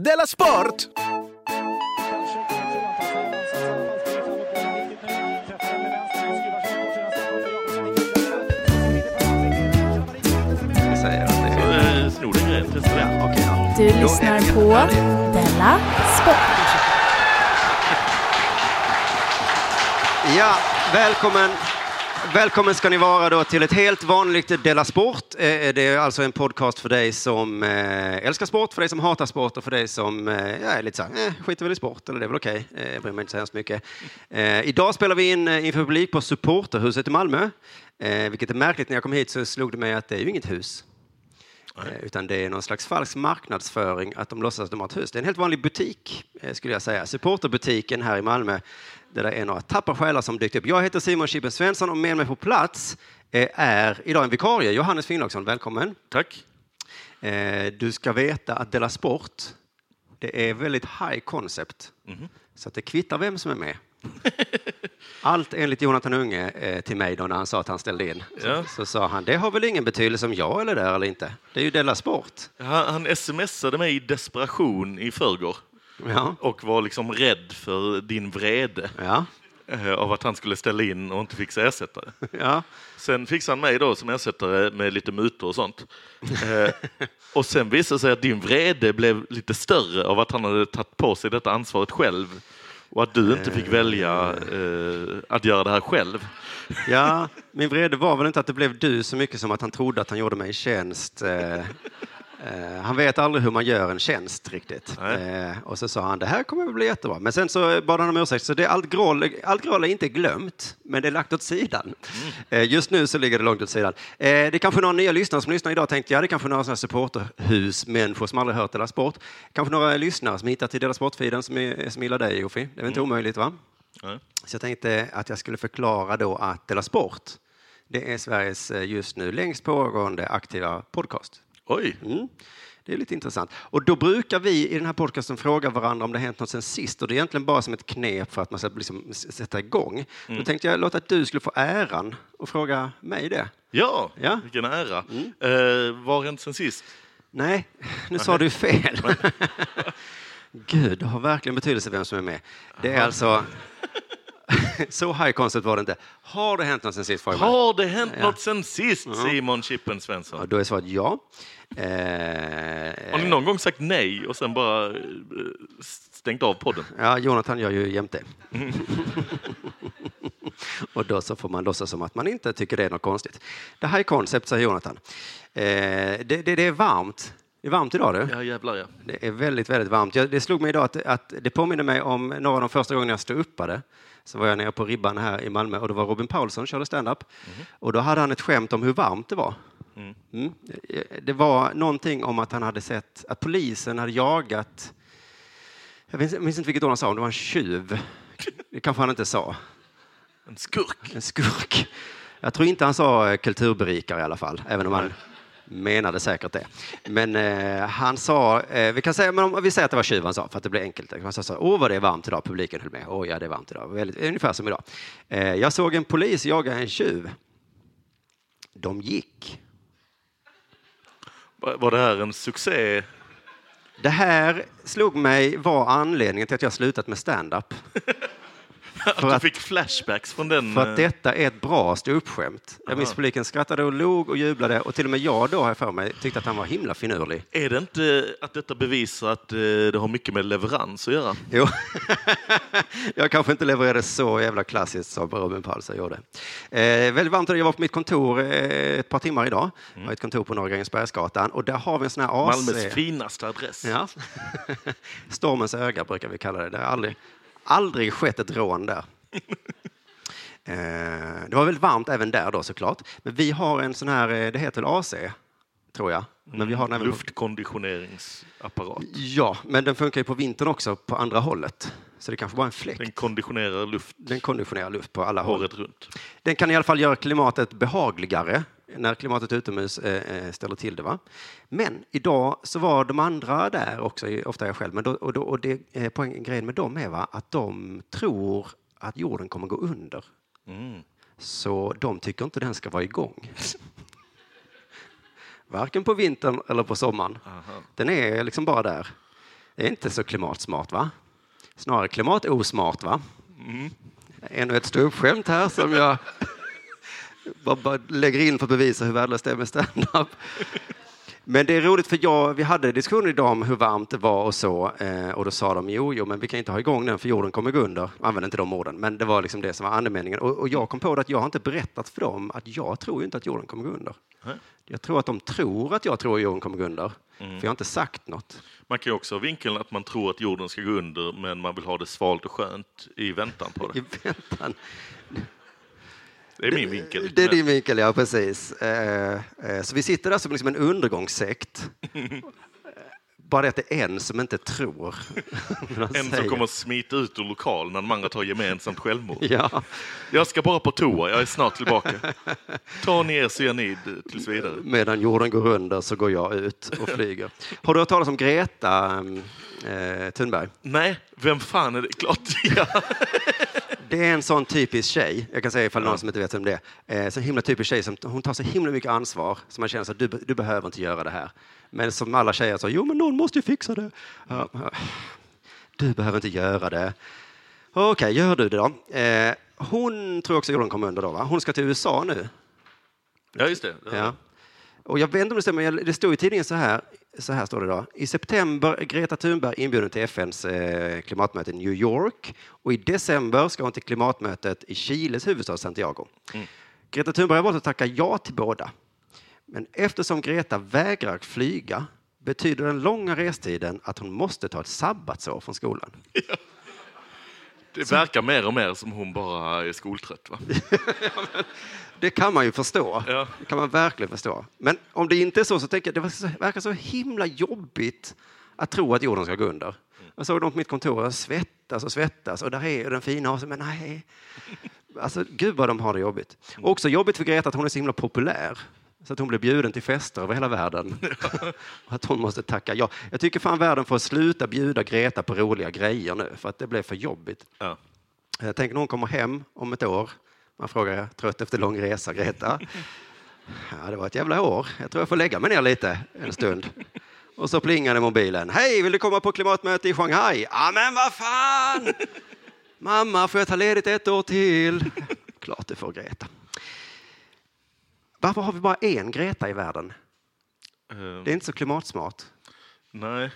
Della Sport! Du lyssnar på Della Sport. Ja, välkommen. Välkommen ska ni vara då till ett helt vanligt Della Sport. Eh, eh, det är alltså en podcast för dig som eh, älskar sport, för dig som hatar sport och för dig som ja, är lite så här, eh, skiter väl i sport, eller det är väl okej. okay. Jag bryr mig inte så hemskt mycket. Idag spelar vi in inför publik på Supporterhuset i Malmö. Vilket är märkligt, när jag kom hit så slog det mig att det är ju inget hus. Eh, Utan det är någon slags falsk marknadsföring att de låtsas att de har ett hus. Det är en helt vanlig butik, eh, skulle jag säga. Supporterbutiken här i Malmö, där det är några tappra själar som dykt upp. Jag heter Simon Chippen Svensson och med mig på plats eh, är idag en vikarie, Johannes Finnlaugsson. Välkommen. Tack. Du ska veta att Della Sport, det är väldigt high concept. Så att det kvittar vem som är med. Allt enligt Jonathan Unge eh, till mig då när han sa att han ställde in. Så, Ja. så sa han, det har väl ingen betydelse om jag eller där eller inte. Det är ju Della Sport. Han, han smsade mig i desperation i förrgår Ja. och var liksom rädd för din vrede Ja. eh, av att han skulle ställa in och inte fixa ersättare. Ja. Sen fixade han mig då som ersättare med lite mutor och sånt. Eh, och sen visade det sig att din vrede blev lite större av att han hade tagit på sig detta ansvaret själv och att du inte fick välja eh, att göra det här själv. ja, min vrede var väl inte att det blev du så mycket som att han trodde att han gjorde mig tjänst. Eh, eh, han vet aldrig hur man gör en tjänst riktigt. Nej. Eh, och så sa han, det här kommer att bli jättebra. Men sen så bad han om ursäkt. Så det, allt, groll, allt groll är inte glömt, men det är lagt åt sidan. Eh, just nu så ligger det långt åt sidan. Eh, det är kanske några nya lyssnare som lyssnar idag tänkte, ja det är kanske några sådana här supporterhusmänniskor som aldrig hört Della Sport. Kanske några lyssnare som hittat till Della Sport-feeden som, är- som gillar dig, Jofi. Det är väl inte omöjligt, va? Nej. Så jag tänkte att jag skulle förklara då att Della Sport, det är Sveriges eh, just nu längst pågående aktiva podcast. Oj, Mm. Det är lite intressant. Och då brukar vi i den här podcasten fråga varandra om det har hänt något sen sist. Och det är egentligen bara som ett knep för att man ska liksom sätta igång. Då tänkte jag låta att du skulle få äran och fråga mig det. ja, Ja. vilken ära. Eh, vad har hänt sen sist? Nej, nu sa du fel. Gud, det har verkligen betydelse vem som är med. Det är alltså... Så concept var det inte. Har det hänt något sen sist? mig. Har det hänt något sen sist, Simon Chippen Svensson? Ja, då är svaret ja. Eh, Har ni någon gång sagt nej och sen bara eh, stängt av podden? ja, Jonathan gör ju jämte. Och då så får man låtsas som att man inte tycker det är något konstigt. Det här är koncept, säger Jonathan. Eh, det, det, det är varmt. Det är varmt idag du. Ja, jävlar ja. Det är väldigt, väldigt varmt. Jag, det slog mig idag att, att det påminner mig om några av de första gångerna jag stod uppade. Så var jag nere på Ribban här i Malmö och det var Robin Paulsson som körde stand-up. Och då hade han ett skämt om hur varmt det var. Mm. Det var någonting om att han hade sett att polisen hade jagat, jag minns, jag minns inte vilket ord han sa, om det var en tjuv. Det kanske han inte sa. En skurk. En skurk. Jag tror inte han sa kulturberikare i alla fall, även om han menade säkert det. Men eh, han sa, eh, vi kan säga, men om vi säger att det var tjuv han sa, för att det blir enkelt. Han sa så, åh vad det är varmt idag, publiken höll med. Åh ja, det är varmt idag. Väldigt, ungefär som idag. Eh, jag såg en polis jaga en tjuv. De gick. Var det här en succé? Det här slog mig var anledningen till att jag slutat med stand-up. Att För du att- fick flashbacks från den? För eh, att detta är ett bra ståuppskämt. Jag minns publiken skrattade och log och jublade och till och med jag då har jag för mig tyckte att han var himla finurlig. Är det inte att detta bevisar att eh, det har mycket med leverans att göra? Jo, jag kanske inte levererade så jävla klassiskt som Robin Paulsson gjorde. Eh, väldigt varmt. Jag var på mitt kontor eh, ett par timmar idag. Jag har ett kontor på Norra Grängesbergsgatan och där har vi en sån här AC. Malmös finaste adress. Ja. Stormens öga brukar vi kalla det. Det har aldrig, aldrig skett ett rån där. Eh, Det var väldigt varmt även där då såklart. Men vi har en sån här, eh, det heter väl AC, tror jag. Men vi har även på, Luftkonditioneringsapparat. ja, men den funkar ju på vintern också på andra hållet. Så det kanske bara är en fläkt. Den konditionerar luft Den konditionerar luft på alla håll. året runt. Den kan i alla fall göra klimatet behagligare när klimatet utomhus eh, eh, ställer till det. Va? Men idag så var de andra där också, ofta jag själv, men då, och, då, och det, eh, poäng, grejen med dem är va, att de tror att jorden kommer gå under. Mm. Så de tycker inte den ska vara igång. Varken på vintern eller på sommaren. Aha. Den är liksom bara där. Det är inte så klimatsmart, va? Snarare klimatosmart, va? Ännu ett ståuppskämt här som jag bara, bara lägger in för att bevisa hur värdelöst det är med stand-up. Men det är roligt för jag, vi hade diskussioner idag om hur varmt det var och så eh, och då sa de jo, jo, men vi kan inte ha igång den för jorden kommer gå under. Använde inte de orden, men det var liksom det som var andemeningen. Och, och jag kom på det att jag har inte berättat för dem att jag tror inte att jorden kommer gå under. Nej. Jag tror att de tror att jag tror att jorden kommer gå under, för jag har inte sagt något. Man kan ju också ha vinkeln att man tror att jorden ska gå under men man vill ha det svalt och skönt i väntan på det. I väntan. Det är min vinkel. Det är din vinkel, ja precis. Eh, eh, så vi sitter där som liksom en undergångssekt. Bara det att det är en som inte tror. En som kommer att smita ut ur lokalen när de andra tar gemensamt självmord. Ja, Jag ska bara på toa, jag är snart tillbaka. Ta ni er cyanid tills vidare. medan jorden går under så går jag ut och flyger. Har du hört talas om Greta eh, Thunberg? Nej, vem fan är det? Klart ja. Det är en sån typisk tjej, jag kan säga ifall någon som inte vet vem det är, eh, så himla typisk tjej som hon tar så himla mycket ansvar så man känner att du, du behöver inte göra det här. Men som alla tjejer så, jo men någon måste ju fixa det. Ja, ja. du behöver inte göra det. Okej, gör du det då. Eh, hon tror också jorden kommer under då, va? Hon ska till USA nu. ja, just det. Ja. Och jag vet inte om det stämmer, det står i tidningen så här, så här står det då. I september är Greta Thunberg inbjuden till FNs eh, klimatmöte i New York och i december ska hon till klimatmötet i Chiles huvudstad Santiago. Greta Thunberg har valt att tacka ja till båda. Men eftersom Greta vägrar flyga betyder den långa restiden att hon måste ta ett sabbatsår från skolan. Det verkar mer och mer som hon bara är skoltrött. Va? Det kan man ju förstå. Ja. Det kan man verkligen förstå. Men om det inte är så, så tänker jag det verkar så- himla jobbigt att tro att jorden ska gå under. Jag såg dem på mitt kontor och svettas och svettas och där är den fina och så, men nej. Alltså, gud vad de har det jobbigt. Och också jobbigt för Greta att hon är så himla populär. Så att hon blir bjuden till fester över hela världen. och att hon måste tacka ja. Jag tycker fan världen får sluta bjuda Greta på roliga grejer nu, för att det blev för jobbigt. Ja. Jag tänker när hon kommer hem om ett år. Man frågar, trött efter lång resa, Greta? Ja, det var ett jävla år. Jag tror jag får lägga mig ner lite en stund. Och så plingade mobilen. Hej, vill du komma på klimatmöte i Shanghai? Ja, men vad fan! Mamma, får jag ta ledigt ett år till? Klart du får, Greta. Varför har vi bara en Greta i världen? Eh, Det är inte så klimatsmart. Nej.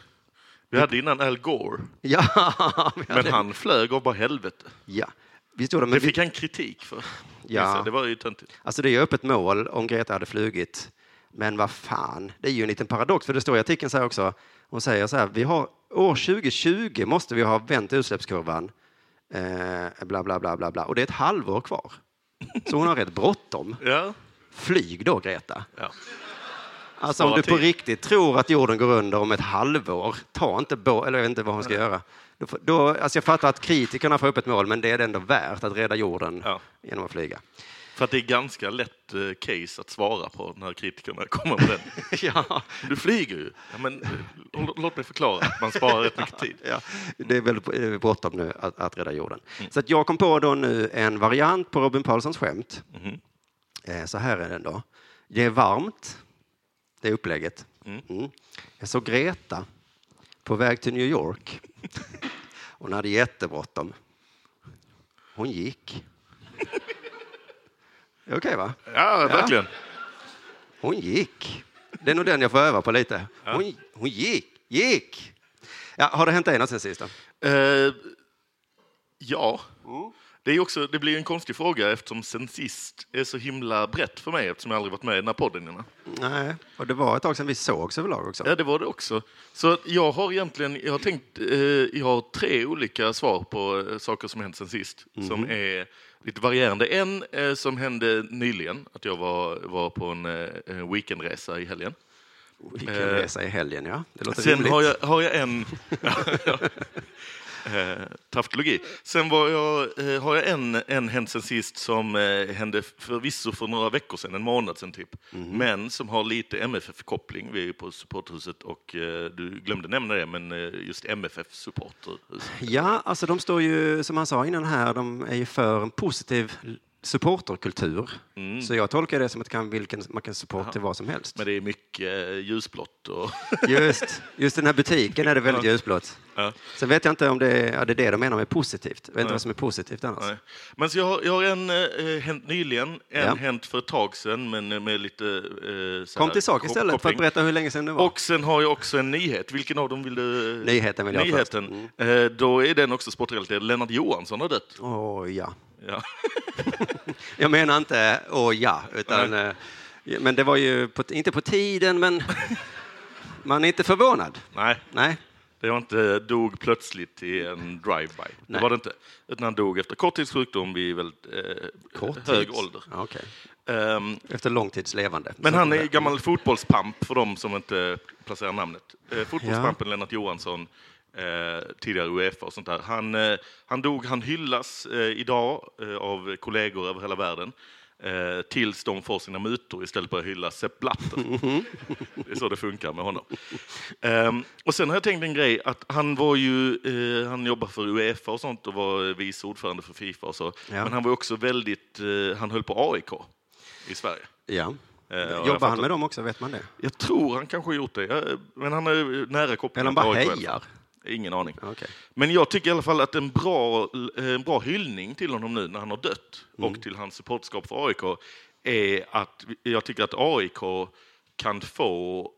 Vi hade innan Al Gore, Ja, men han flög av bara helvete. ja. Visst gjorde de, Det fick han kritik för. Ja. Det var ju töntigt. Alltså det är ju öppet mål om Greta hade flugit. Men vad fan, det är ju en liten paradox, för det står i artikeln så här också. Hon säger så här, vi har, år 2020 måste vi ha vänt utsläppskurvan. Eh, bla, bla, bla, bla, bla. Och det är ett halvår kvar. Så hon har rätt bråttom. Ja. Flyg då, Greta. ja. Alltså om du på riktigt tror att jorden går under om ett halvår, ta inte bå, eller jag vet inte vad hon ska göra. Då, då, alltså jag fattar att kritikerna får upp ett mål, men det är ändå värt att rädda jorden Ja. genom att flyga. För att det är ganska lätt eh, case att svara på när kritikerna kommer med den. ja. Du flyger ju. Ja, men, eh, lå- låt mig förklara att man sparar rätt mycket tid. Ja, det är väldigt eh, bråttom nu att, att rädda jorden. Så att jag kom på då nu en variant på Robin Paulssons skämt. Eh, Så här är den då. Det är varmt. Det är upplägget. Mm. Jag såg Greta på väg till New York. Hon hade jättebråttom. Hon gick. Det är Okej, va? Ja, verkligen. Hon gick. Det är nog den jag får öva på lite. Hon, hon gick. Gick! Ja, har det hänt dig något sen sist? Då? Eh, ja. Det, är också, det blir en konstig fråga eftersom sen sist är så himla brett för mig eftersom jag aldrig varit med i den här podden innan. Nej, och det var ett tag sedan vi sågs överlag också. Ja, det var det också. Så jag har egentligen, jag har tänkt, eh, jag har tre olika svar på eh, saker som hänt sen sist, som är lite varierande. En eh, som hände nyligen, att jag var, var på en eh, en weekendresa i helgen. Vilken resa i helgen, ja. Det låter Sen rimligt. har jag, har jag en... eh, taftologi. Sen var jag, eh, har jag en, en hänt sen sist som eh, hände förvisso för några veckor sedan, en månad sedan typ. Mhm. Men som har lite MFF-koppling. Vi är ju på supporthuset och eh, du glömde nämna det, men eh, just MFF-supporterhus. Ja, alltså de står ju, som han sa innan här, de är ju för en positiv supporterkultur. Så jag tolkar det som att kan, vilken, man kan supporta till vad som helst. Men det är mycket eh, ljusblått. Och Just, just den här butiken är det väldigt ljusblått. Ja. Sen vet jag inte om det är, ja, det, är det de menar med positivt. Jag vet inte vad som är positivt annars. Nej. Men så jag, har, jag har en eh, hänt nyligen, en Ja. hänt för ett tag sedan, men med lite... Eh, Kom till sak istället för koppling. att berätta hur länge sedan det var. Och sen har jag också en nyhet. Vilken av dem vill du? Nyheten vill jag Mm. Nyheten. Eh, då är den också sportrelaterad. Lennart Johansson har dött. Åh, ja. Ja. Jag menar inte åh ja, utan, eh, men det var ju på, inte på tiden, men man är inte förvånad. Nej, Nej, det var inte dog plötsligt i en drive-by. Det var det inte. Utan han dog efter korttidssjukdom vid väldigt eh, hög ålder. Ja, okej. Ehm, Efter lång tids levande. Men han är gammal fotbollspamp för de som inte placerar namnet. Eh, fotbollspampen Lennart Johansson, eh, tidigare Uefa och sånt där. Han, eh, han dog, han hyllas eh, idag eh, av kollegor över hela världen. Eh, tills de får sina mutor istället för att hylla Sepp Blatter. det är så det funkar med honom. Ehm, och sen har jag tänkt en grej, att han var ju, eh, han jobbar för Uefa och sånt och var vice ordförande för Fifa och så. Ja. Men han var också väldigt, han höll på AIK i Sverige. Ja. Jobbar han med dem också, vet man det? jag tror han kanske har gjort det, men han är nära kopplad Eller han bara till AIK i alla fall. hejar? Ingen aning. Okej. Men jag tycker i alla fall att en bra, en bra hyllning till honom nu när han har dött Mm. och till hans supporterskap för AIK är att jag tycker att AIK kan få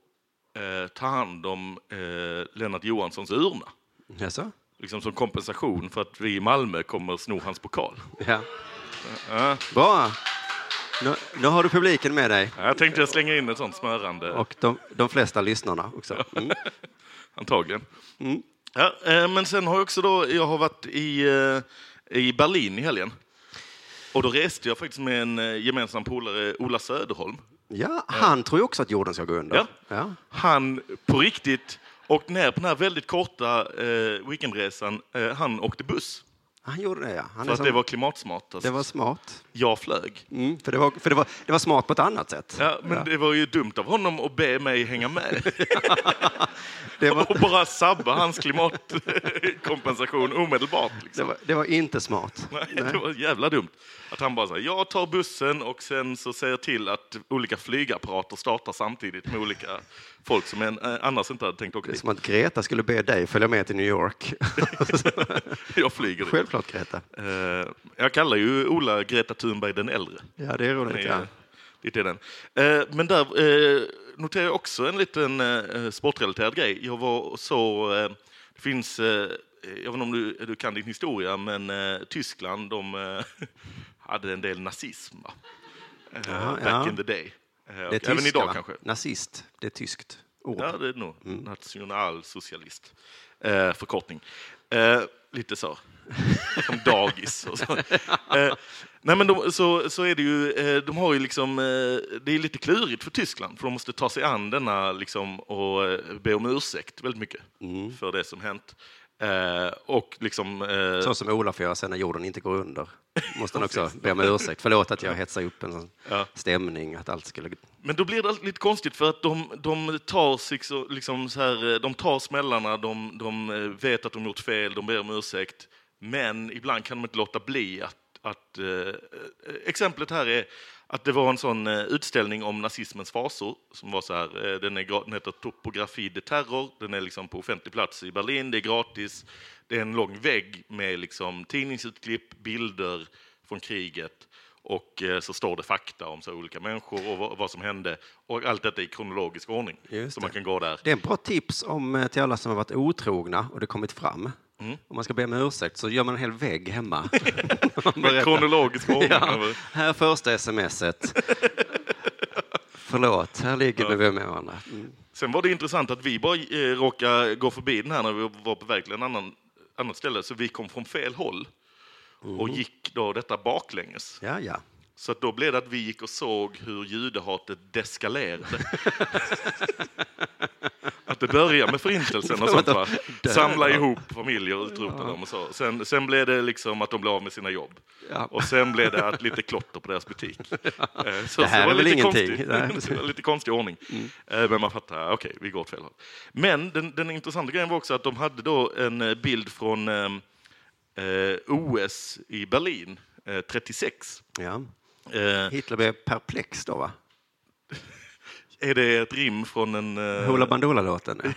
eh, ta hand om eh, Lennart Johanssons urna. Jaså? Liksom som kompensation för att vi i Malmö kommer sno hans pokal. Ja. Ja. Bra. Nu, nu har du publiken med dig Jag tänkte jag slänga in ett sånt smörande. och de, de flesta lyssnarna också. Mm. Antagligen. Mm. Ja, eh, men sen har jag också då, jag har varit i, eh, i Berlin i helgen. Och då reste jag faktiskt med en eh, gemensam polare, Ola Söderholm. Ja, han tror ju också att jorden ska gå under. Ja. Ja. Han på riktigt åkte ner på den här väldigt korta eh, weekendresan. Eh, han åkte buss Han gjorde det, ja. Han för att som, det var klimatsmartast. det var smart. Jag flög. Mm, för det var, för det, var, det var smart på ett annat sätt. Ja, men det var ju dumt av honom att be mig hänga med Det, var, och bara sabba hans klimatkompensation omedelbart. det, Liksom. var, det var inte smart. Nej, det var jävla dumt. Att han bara säger jag tar bussen och sen så säger till att olika flygapparater startar samtidigt med olika folk som en, eh, annars inte hade tänkt åka Det är dit. som att Greta skulle be dig följa med till New York. Jag flyger dit. Självklart Greta. Eh, Jag kallar ju Ola Greta Thunberg den äldre. Ja, det är roligt. Ja. eh, Lite är den. Men där noterar jag också en liten sportrelaterad grej. Jag var och så, det finns, jag vet inte om du, du kan din historia, men Tyskland, de hade en del nazism. Va? Ja, Back ja. in the day. Eh, Det är tyska, Även idag va? kanske. Nazist, det är tyskt ord. Ja, det är nog. Mm. Nationalsocialist. Eh, förkortning. Eh, lite så. Som dagis och så. Eh, nej, men de, så, så är det ju, eh, de har ju liksom, eh, det är lite klurigt för Tyskland, för de måste ta sig an denna liksom, och be om ursäkt väldigt mycket Mm. för det som hänt. Eh, och liksom... Eh, Så som Ola får göra sen när jorden inte går under. Måste han också be om ursäkt. Förlåt att jag hetsar upp en sån Ja. stämning att allt skulle... Men då blir det lite konstigt för att de, de tar liksom så här, de tar smällarna, de, de eh, vet att de gjort fel, de ber om ursäkt. Men ibland kan de inte låta bli att... att eh, exemplet här är att det var en sån eh, utställning om nazismens fasor som var så här, eh, den, är, den heter Topografi de terror, den är liksom på offentlig plats i Berlin, det är gratis. Det är en lång vägg med liksom tidningsutklipp, bilder från kriget och eh, så står det fakta om så olika människor och vad, som hände. Och allt detta i kronologisk ordning. Just så det. man kan gå där. Det är en bra tips om, eh, till alla som har varit otrogna och det kommit fram. Mm. Om man ska be om ursäkt så gör man en hel vägg hemma. Med kronologisk ordning. Ja, här första smset. Förlåt, här ligger vi med varandra. Mm. Sen var det intressant att vi bara eh, råkade gå förbi den här när vi var på väg till en annan annat ställe. Så vi kom från fel håll och gick då detta baklänges. Ja, ja. Så att då blev det att vi gick och såg hur judehatet deskalerade. att det började med förintelsen och sånt va? Samla ihop familjer och utrota dem och så. Sen, sen blev det liksom att de blev av med sina jobb. Och sen blev det att lite klotter på deras butik. Eh, Så, Det här så är var väl lite ingenting. Konstig, lite konstig ordning. Eh, Men man fattar, okej, vi går åt fel håll. Men den, den intressanta grejen var också att de hade då en eh, bild från eh, eh, OS i Berlin eh, 36. Ja. Eh, Hitler blev perplex då, va? är det ett rim från en... eh, Hoola Bandoola-låten.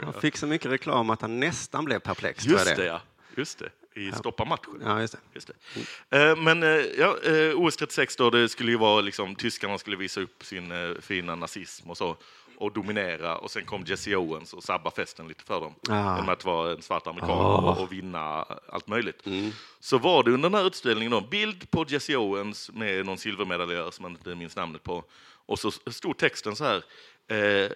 Han fick så mycket reklam att han nästan blev perplex. Just det, ja. Just det. I Stoppa matchen. Ja, just det. Just det. Eh, Men ja, OS 36 då, det skulle ju vara liksom, tyskarna skulle visa upp sin fina nazism och så och dominera och sen kom Jesse Owens och sabba festen lite för dem Ah. genom att vara en svart amerikan Ah. och, vinna allt möjligt. Så var det under den här utställningen en bild på Jesse Owens med någon silvermedaljör som man inte minns namnet på och så stod texten så här eh,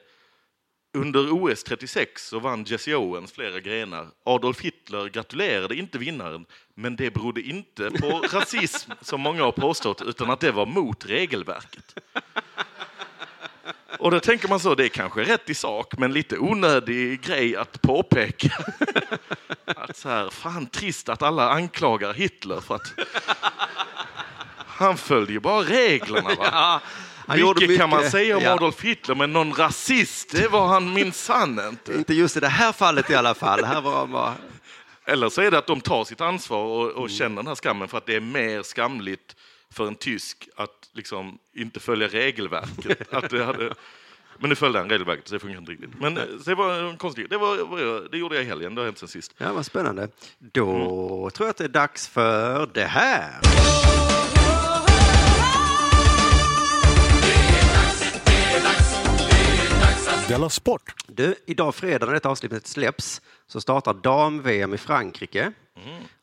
under OS 36 så vann Jesse Owens flera grenar. Adolf Hitler gratulerade inte vinnaren, men det berodde inte på rasism som många har påstått, utan att det var mot regelverket. Och då tänker man så, det är kanske rätt i sak, men lite onödig grej att påpeka. Att så här, fan trist att alla anklagar Hitler för att han följde ju bara reglerna. Va? Gjorde mycket, kan man mycket. säga om Ja. Adolf Hitler, men någon rasist, det var han minsann inte. Inte just i det här fallet i alla fall. Här var han bara... Eller så är det att de tar sitt ansvar och, Mm. och känner den här skammen för att det är mer skamligt för en tysk att liksom inte följa regelverket. att det, hade, men nu följde han regelverket, så det funkar inte riktigt. Men eh, det var en konstig, det, var, det gjorde jag i helgen, det har hänt sen sist. Ja, vad spännande. Då tror jag att det är dags för det här. Della Sport! Du, idag fredag när detta avsnittet släpps så startar dam-VM i Frankrike.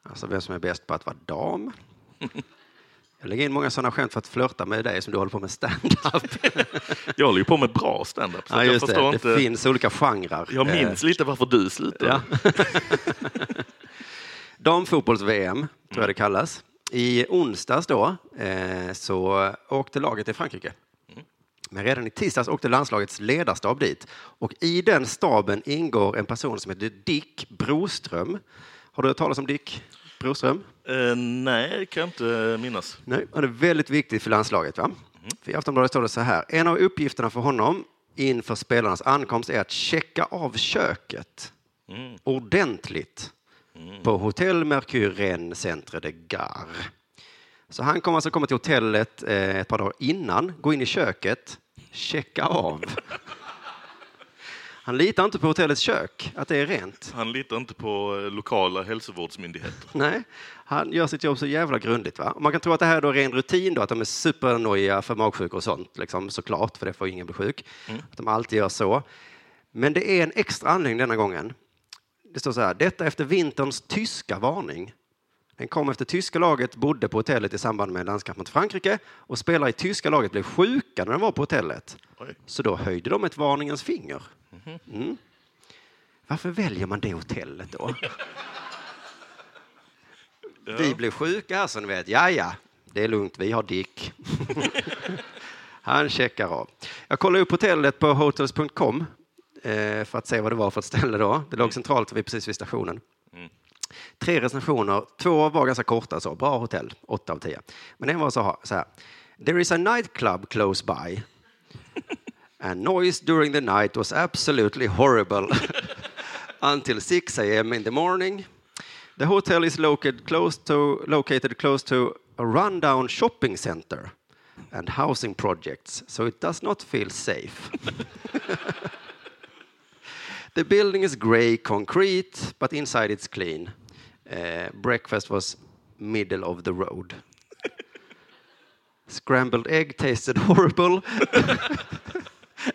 Alltså vem som är bäst på att vara dam. Jag lägger in många sådana skämt för att flörta med dig som du håller på med stand-up. Jag håller ju på med bra standup, Ja, jag förstår det. inte. det finns olika genrer. Jag Eh, minns lite varför du slutade. Ja. Damfotbolls-VM, tror jag det kallas. I onsdags då eh, så åkte laget till Frankrike. Men redan i tisdags åkte landslagets ledarstab dit. Och i den staben ingår en person som heter Dick Broström. Har du hört talas om Dick Broström? Eh, nej, det kan jag inte minnas. Nej, han är väldigt viktig för landslaget. Va? För I Aftonbladet står det så här. En av uppgifterna för honom inför spelarnas ankomst är att checka av köket ordentligt på Hotell Mercure Rennes Centre de Gare. Så han kommer alltså komma till hotellet eh, ett par dagar innan, gå in i köket, checka av. Han litar inte på hotellets kök, att det är rent. Han litar inte på eh, lokala hälsovårdsmyndigheter. Nej, han gör sitt jobb så jävla grundligt. Va? Och man kan tro att det här är då ren rutin, då, att de är supernojiga för magsjuka och sånt, liksom, såklart, för det får ingen bli sjuk. Att de alltid gör så. Men det är en extra anledning denna gången. Det står så här, detta efter vinterns tyska varning. Den kom efter tyska laget bodde på hotellet i samband med landskamp mot Frankrike och spelare i tyska laget blev sjuka när de var på hotellet. Oj. Så då höjde de ett varningens finger. Mm. Varför väljer man det hotellet då? Vi blev sjuka här, så ni vet. Ja, ja, det är lugnt. Vi har Dick. Han checkar av. Jag kollade upp hotellet på hotels.com eh, för att se vad det var för ett ställe då. Det låg centralt vid, precis vid stationen. Tre recensioner, två var ganska korta, så bra hotell, åtta av tio. Men en var så här. There is a nightclub close by. And noise during the night was absolutely horrible until 6 a.m. in the morning. The hotel is located close to, located close to a rundown shopping center and housing projects, so it does not feel safe. the building is grey concrete, but inside it's clean. Uh, breakfast was middle of the road. Scrambled egg tasted horrible.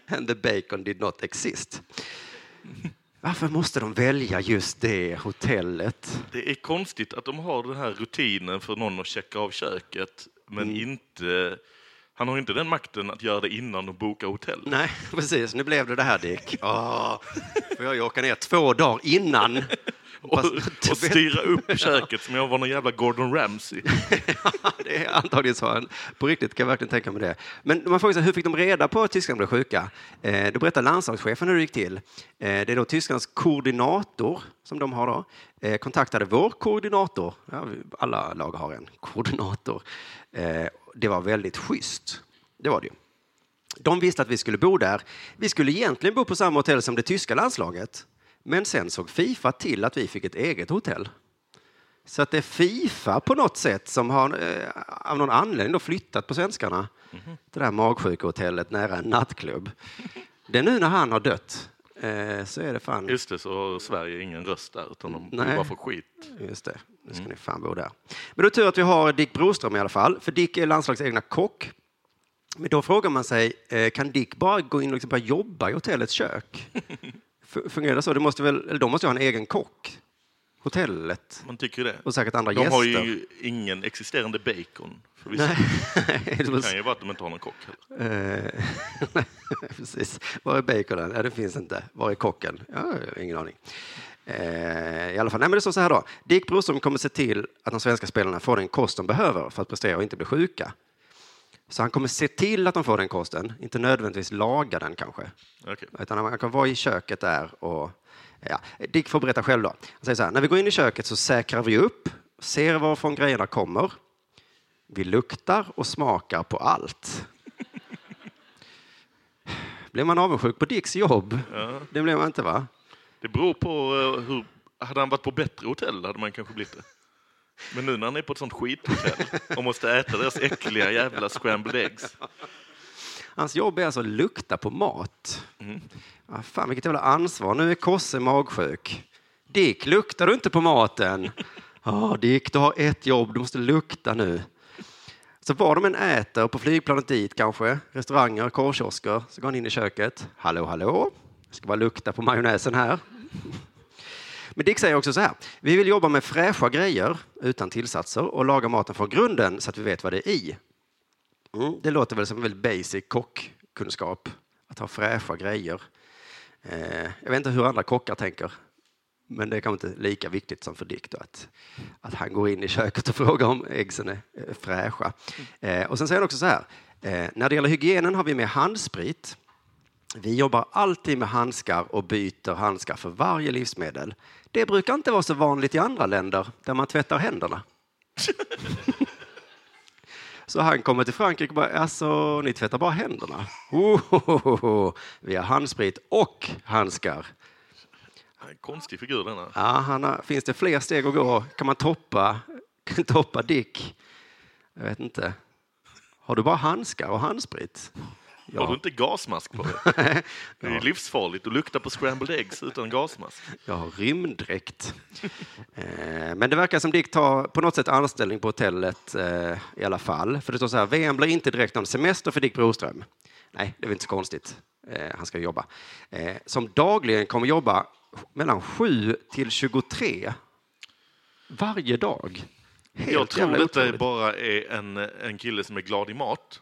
And the bacon did not exist. Varför måste de välja just det hotellet? Det är konstigt att de har den här rutinen för någon att checka av köket, men Mm. inte... Han har inte den makten att göra det innan de bokar hotell. Nej, precis. Nu blev det det här, Dick. Åh, får jag ju åka ner två dagar innan. Och, och styra upp köket som jag var någon jävla Gordon Ramsay. det är antagligen så. På riktigt kan jag verkligen tänka mig det. Men man frågar sig, hur fick de reda på att tyskarna blev sjuka? Eh, då berättar landslagschefen hur det gick till. Eh, det är då tyskarnas koordinator, som de har då, eh, kontaktade vår koordinator. Ja, alla lag har en koordinator. Eh, det var väldigt schysst. Det var det ju. De visste att vi skulle bo där. Vi skulle egentligen bo på samma hotell som det tyska landslaget. Men sen såg Fifa till att vi fick ett eget hotell. Så att det är Fifa på något sätt som har eh, av någon anledning då flyttat på svenskarna. Det där magsjukehotellet nära en nattklubb. Det är nu när han har dött. Eh, så är det fan. Just det, så har Sverige ingen röst där, utan de Nej. bara får skit. Just det, nu ska ni fan bo där. Men då är tur att vi har Dick Broström i alla fall, för Dick är landslags egna kock. Men då frågar man sig, eh, kan Dick bara gå in och liksom börja jobba i hotellets kök? Fungerar så? Det måste väl, eller de måste ju ha en egen kock, hotellet, Man tycker det. och säkert andra De gäster. har ju ingen existerande bacon. Förvisso. Nej, det kan ju vara att de inte har någon kock. Eh, Precis. Var är baconen? Ja, det finns inte. Var är kocken? Ja, ingen aning. Eh, I alla fall, nej, men det står så här då. Dick Broström kommer se till att de svenska spelarna får den kost de behöver för att prestera och inte bli sjuka. Så han kommer se till att de får den kosten, inte nödvändigtvis laga den kanske. Okej. Utan han kan vara i köket där och... Ja, Dick får berätta själv då. Han säger så här, när vi går in i köket så säkrar vi upp, ser varifrån grejerna kommer. Vi luktar och smakar på allt. Blir man avundsjuk på Dicks jobb? Det blir man inte va? Det beror på eh, hur... Hade han varit på bättre hotell hade man kanske blivit det. Men nu när han är på ett sånt skithotell och måste äta deras äckliga jävla scrambled eggs. Hans jobb är alltså att lukta på mat. Ah, fan, vilket jävla ansvar. Nu är Kosse magsjuk. Dick, luktar du inte på maten? Ja, Dick, du har ett jobb. Du måste lukta nu. Så var de än äter, på flygplanet dit kanske, restauranger, korvkiosker, så går han in i köket. Hallå, hallå. Jag ska bara lukta på majonnäsen här. Men Dick säger också så här. Vi vill jobba med fräscha grejer utan tillsatser och laga maten från grunden så att vi vet vad det är i. Mm, det låter väl som en väldigt basic kockkunskap, att ha fräscha grejer. Eh, jag vet inte hur andra kockar tänker, men det är kanske inte lika viktigt som för Dick då, att, att han går in i köket och frågar om äggsen är fräscha. Eh, och sen säger han också så här, eh, när det gäller hygienen har vi med handsprit. Vi jobbar alltid med handskar och byter handskar för varje livsmedel. Det brukar inte vara så vanligt i andra länder där man tvättar händerna. Så han kommer till Frankrike och bara, alltså, ni tvättar bara händerna? Ohohoho. Vi har handsprit och handskar. En konstig figur denna. Ja, han har, finns det fler steg att gå? Kan man toppa, toppa Dick? Jag vet inte. Har du bara handskar och handsprit? Har du inte gasmask på dig? Det är livsfarligt att lukta på scrambled eggs utan gasmask. Jag har rymddräkt. eh, men det verkar som Dick tar på något sätt anställning på hotellet eh, i alla fall. För det står så här, VM blir inte direkt någon semester för Dick Broström. Nej, det är väl inte så konstigt. Eh, han ska jobba. Som dagligen kommer jobba mellan 7 till 23 varje dag. Helt Jag tror detta bara är en, en kille som är glad i mat.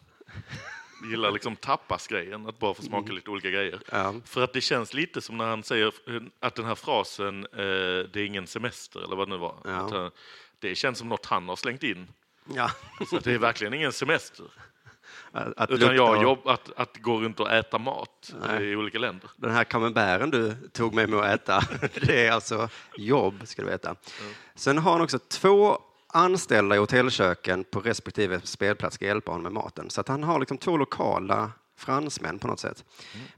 Gillar liksom tapas-grejen, att bara få smaka lite olika grejer. Ja. För att det känns lite som när han säger eh, att den här frasen, eh, det är ingen semester, eller vad det nu var. Ja. Att, eh, det känns som något han har slängt in. Ja. Så det är verkligen ingen semester. Att, att Utan jag jobb, att, att gå runt och äta mat Nej. i olika länder. Den här camemberten du tog med mig att äta, det är alltså jobb, ska du veta. Sen har han också två anställda i hotellköken på respektive spelplats ska hjälpa honom med maten. Så han har liksom två lokala fransmän på något sätt.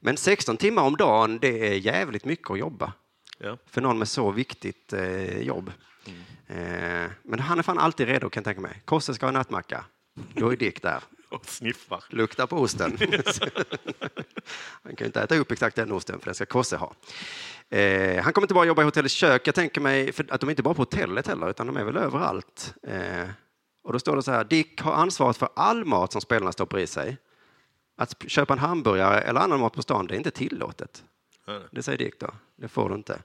Men 16 timmar om dagen, det är jävligt mycket att jobba Ja. för någon med så viktigt eh, jobb. Eh, men han är fan alltid redo kan jag tänka mig. Kosse ska ha nattmacka. Då är Dick där. Och sniffar. Lukta på osten. Han kan ju inte äta upp exakt den osten, för den ska Kosse ha. Eh, han kommer inte bara jobba i hotellets kök. Jag tänker mig för att de är inte bara på hotellet heller, utan de är väl överallt. Eh, och då står det så här, Dick har ansvaret för all mat som spelarna stoppar i sig. Att köpa en hamburgare eller annan mat på stan, det är inte tillåtet. Nej. Det säger Dick då. Det får du inte.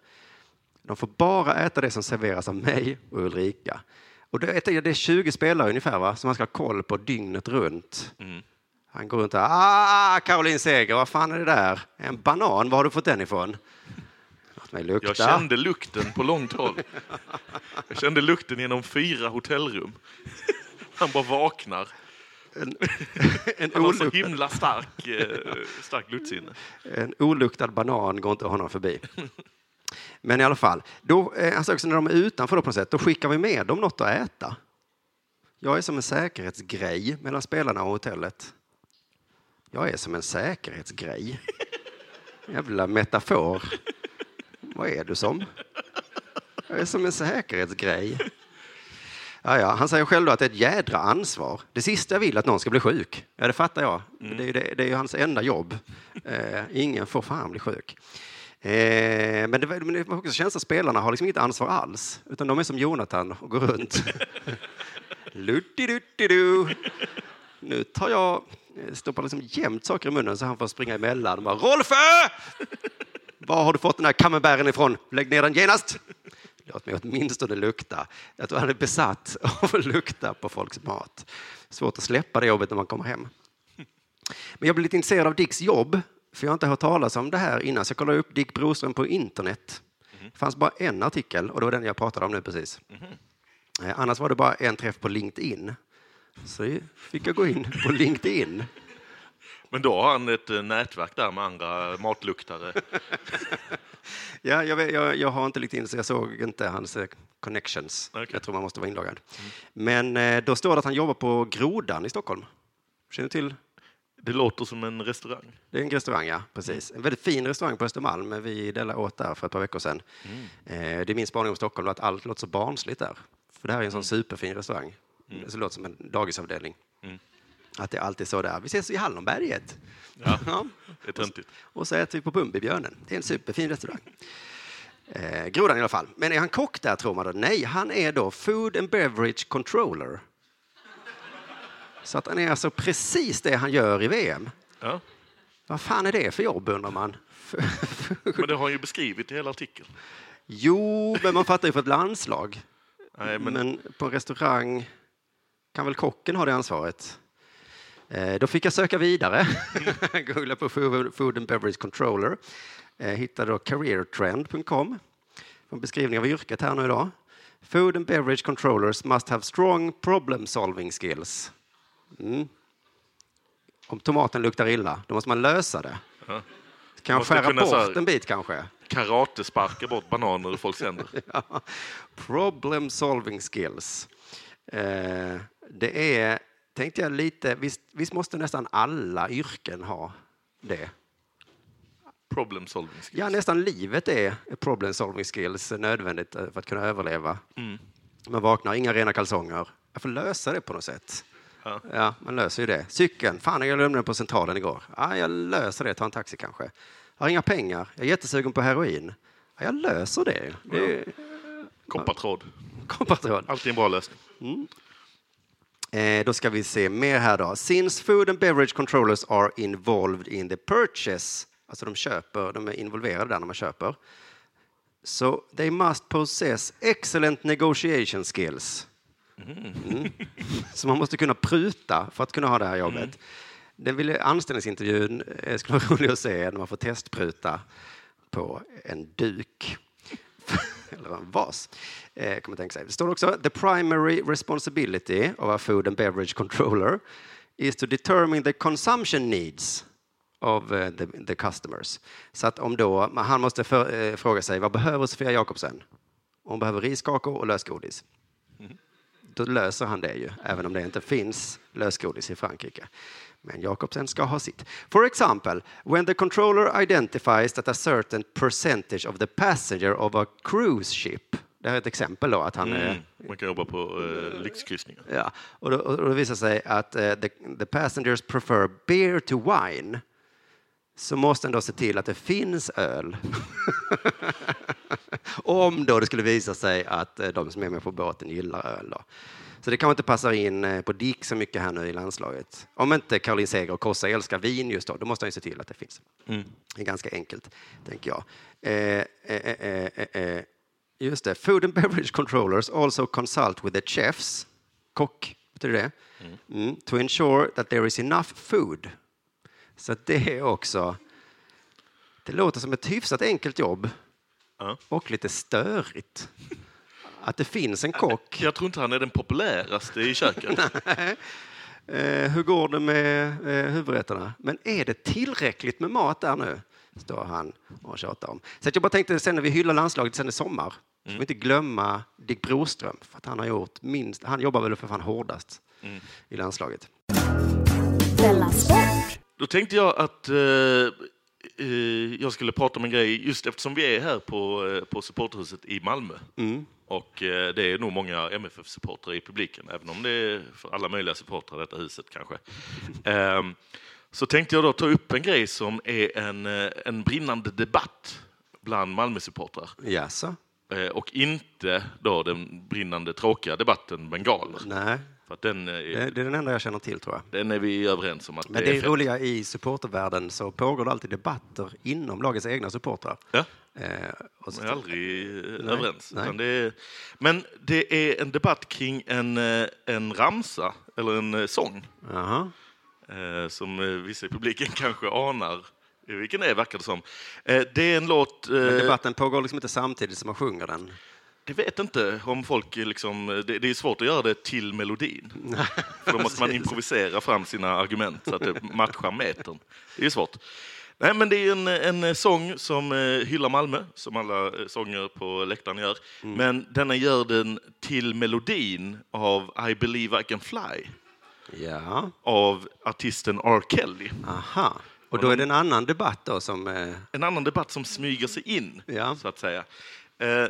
De får bara äta det som serveras av mig och Ulrika. Och det är, det är 20 spelare ungefär va? som man ska ha koll på dygnet runt. Mm. Han går runt där. Ah, Caroline Seger, vad fan är det där? En banan, var har du fått den ifrån? Jag kände lukten på långt håll. Jag kände lukten genom fyra hotellrum. Han bara vaknar. en, Han har så himla stark, eh, stark luktsinne. en oluktad banan går inte honom förbi. Men i alla fall, då, alltså också när de är utanför då på något sätt, då skickar vi med dem något att äta. Jag är som en säkerhetsgrej mellan spelarna och hotellet. Jag är som en säkerhetsgrej. Jävla metafor. Vad är du som? Jag är som en säkerhetsgrej. Ja, ja. Han säger själv då att det är ett jädra ansvar. Det sista jag vill är att någon ska bli sjuk. Ja, det fattar jag. Det, är, det, det är hans enda jobb. Eh, ingen får fan bli sjuk. Eh, men det, men det var också känslan att spelarna har liksom inget ansvar alls. Utan de är som Jonathan och går runt. Lutti-dutti-du. Nu tar jag, eh, stoppar liksom jämt saker i munnen så han får springa emellan. Och bara, Rolfö! Var har du fått den här camemberten ifrån? Lägg ner den genast! Låt mig åtminstone lukta. Jag tror han är besatt av att lukta på folks mat. Svårt att släppa det jobbet när man kommer hem. Men jag blev lite intresserad av Dicks jobb, för jag har inte hört talas om det här innan, så jag kollade upp Dick Broström på internet. Det fanns bara en artikel och det var den jag pratade om nu precis. Eh, Annars var det bara en träff på LinkedIn. Så fick jag gå in på LinkedIn. Men då har han ett eh, nätverk där med andra matluktare. Ja, jag, vet, jag, jag har inte LinkedIn så jag såg inte hans eh, connections. Okej. Jag tror man måste vara inloggad. Men eh, då står det att han jobbar på Grodan i Stockholm. Känner du till? Det låter som en restaurang. Det är en restaurang, ja. Precis. En väldigt fin restaurang på Östermalm. Vi delade åt där för ett par veckor sedan. Eh, det är min spaning om Stockholm, att allt låter så barnsligt där. För det här är en sån superfin restaurang. Så det låter som en dagisavdelning. Att det är alltid så där. Vi ses i Hallonberget. Ja, Ja. det är töntigt. Och så äter vi på Bumbibjörnen. Det är en superfin restaurang. Eh, Grodan i alla fall. Men är han kock där tror man då? Nej, han är då Food and Beverage Controller. Så att han är alltså precis det han gör i VM. Ja. Vad fan är det för jobb undrar man? Men det har han ju beskrivit i hela artikeln. Jo, men man fattar ju för ett landslag. Nej, men, Men på en restaurang kan väl kocken ha det ansvaret? Eh, då fick jag söka vidare. Googla på Food Food and Beverage Controller. Eh, hittade då careertrend.com. En beskrivning av yrket här nu idag. Food and beverage controllers must have strong problem solving skills. Mm. Om tomaten luktar illa, då måste man lösa det. Ja. Kan jag skära bort här- en bit kanske? karatesparkar bort bananer ur folks händer. Ja. Problem solving skills. Eh, det är, tänkte jag lite, visst, visst måste nästan alla yrken ha det? Problem solving skills. Ja, nästan livet är problem solving skills nödvändigt eh, för att kunna överleva. Mm. Man vaknar, inga rena kalsonger. Jag får lösa det på något sätt. Ja. Ja, man löser ju det. Cykeln, fan jag glömde den på centralen igår. Ja, jag löser det, tar en taxi kanske. Jag har inga pengar, jag är jättesugen på heroin. Ja, jag löser det. Det är Koppartråd. koppartråd. Alltid en bra lösning. Eh, då ska vi se mer här då. Since food and beverage controllers are involved in the purchase, alltså de köper, de är involverade där när man köper. So they must possess excellent negotiation skills. Mm. Så man måste kunna pruta för att kunna ha det här jobbet. Den ville, anställningsintervjun eh, skulle vara rolig att se när man får testpruta på en duk. Eller en vas. Eh, kan man tänka sig. Det står också the primary responsibility of a food and beverage controller is to determine the consumption needs of eh, the, the customers. Så att om då, han måste för, eh, fråga sig vad behöver Sofia Jakobsen? Hon behöver riskakor och lösgodis. Då löser han det ju, även om det inte finns lösgodis i Frankrike. Men Jakobsen ska ha sitt. For example, when the controller identifies that a certain percentage of the passenger of a cruise ship, det här är ett exempel då, att han är Mm. Man kan jobba på eh, lyxkryssningar. Ja, och då, och då visar sig att eh, the, the passengers prefer beer to wine. Så måste han då se till att det finns öl. Om då det skulle visa sig att eh, de som är med på båten gillar öl. Då. Så det kanske inte passar in eh, på Dick så mycket här nu i landslaget. Om inte Caroline Seger och Kossa älskar vin just då, då måste han ju se till att det finns. Mm. Det är ganska enkelt, tänker jag. Eh, eh, eh, eh, just det. Food and beverage controllers also consult with the chefs, kock, betyder det, mm. to ensure that there is enough food. Så det är också, det låter som ett hyfsat enkelt jobb Ja. och lite störigt. Att det finns en kock. Jag tror inte han är den populäraste i köket. Eh, hur går det med eh, huvudrätterna? Men är det tillräckligt med mat där nu? Står han och tjatar om. Så jag bara tänkte sen när vi hyllar landslaget sen i sommar, får vi inte glömma Dick Broström, för att han har gjort minst, han jobbar väl för fan hårdast i landslaget. Då tänkte jag att eh, jag skulle prata om en grej just eftersom vi är här på, eh, på supporterhuset i Malmö. Och eh, det är nog många MFF-supportrar i publiken, även om det är för alla möjliga supportrar i detta huset kanske. Ehm, så tänkte jag då ta upp en grej som är en, eh, en brinnande debatt bland Malmö-supportrar. Eh, och inte då den brinnande tråkiga debatten bengaler. Nej, den, eh, det, det är den enda jag känner till tror jag. den är vi överens om att Men det det är är roliga i supportervärlden så pågår det alltid debatter inom lagets egna supportrar. Ja. Eh, och så, är aldrig eh, Nej, överens. nej. Det är, men det är en debatt kring en, eh, en ramsa, eller en sång, Jaha. eh, som vissa i publiken kanske anar vilken är, verkar det som. Eh, Det är en låt... Men debatten pågår liksom inte samtidigt som man sjunger den. Det vet inte om folk liksom... Det, det är svårt att göra det till melodin. För då måste man improvisera fram sina argument så att det matchar metern. Det är svårt. Nej, men det är en, en sång som eh, hyllar Malmö, som alla eh, sånger på läktaren gör. Men denna gör den till melodin av I believe I can fly Ja, av artisten R. Kelly. aha. Och då är det en annan debatt då som... Eh, En annan debatt som smyger sig in, Ja. så att säga. Eh,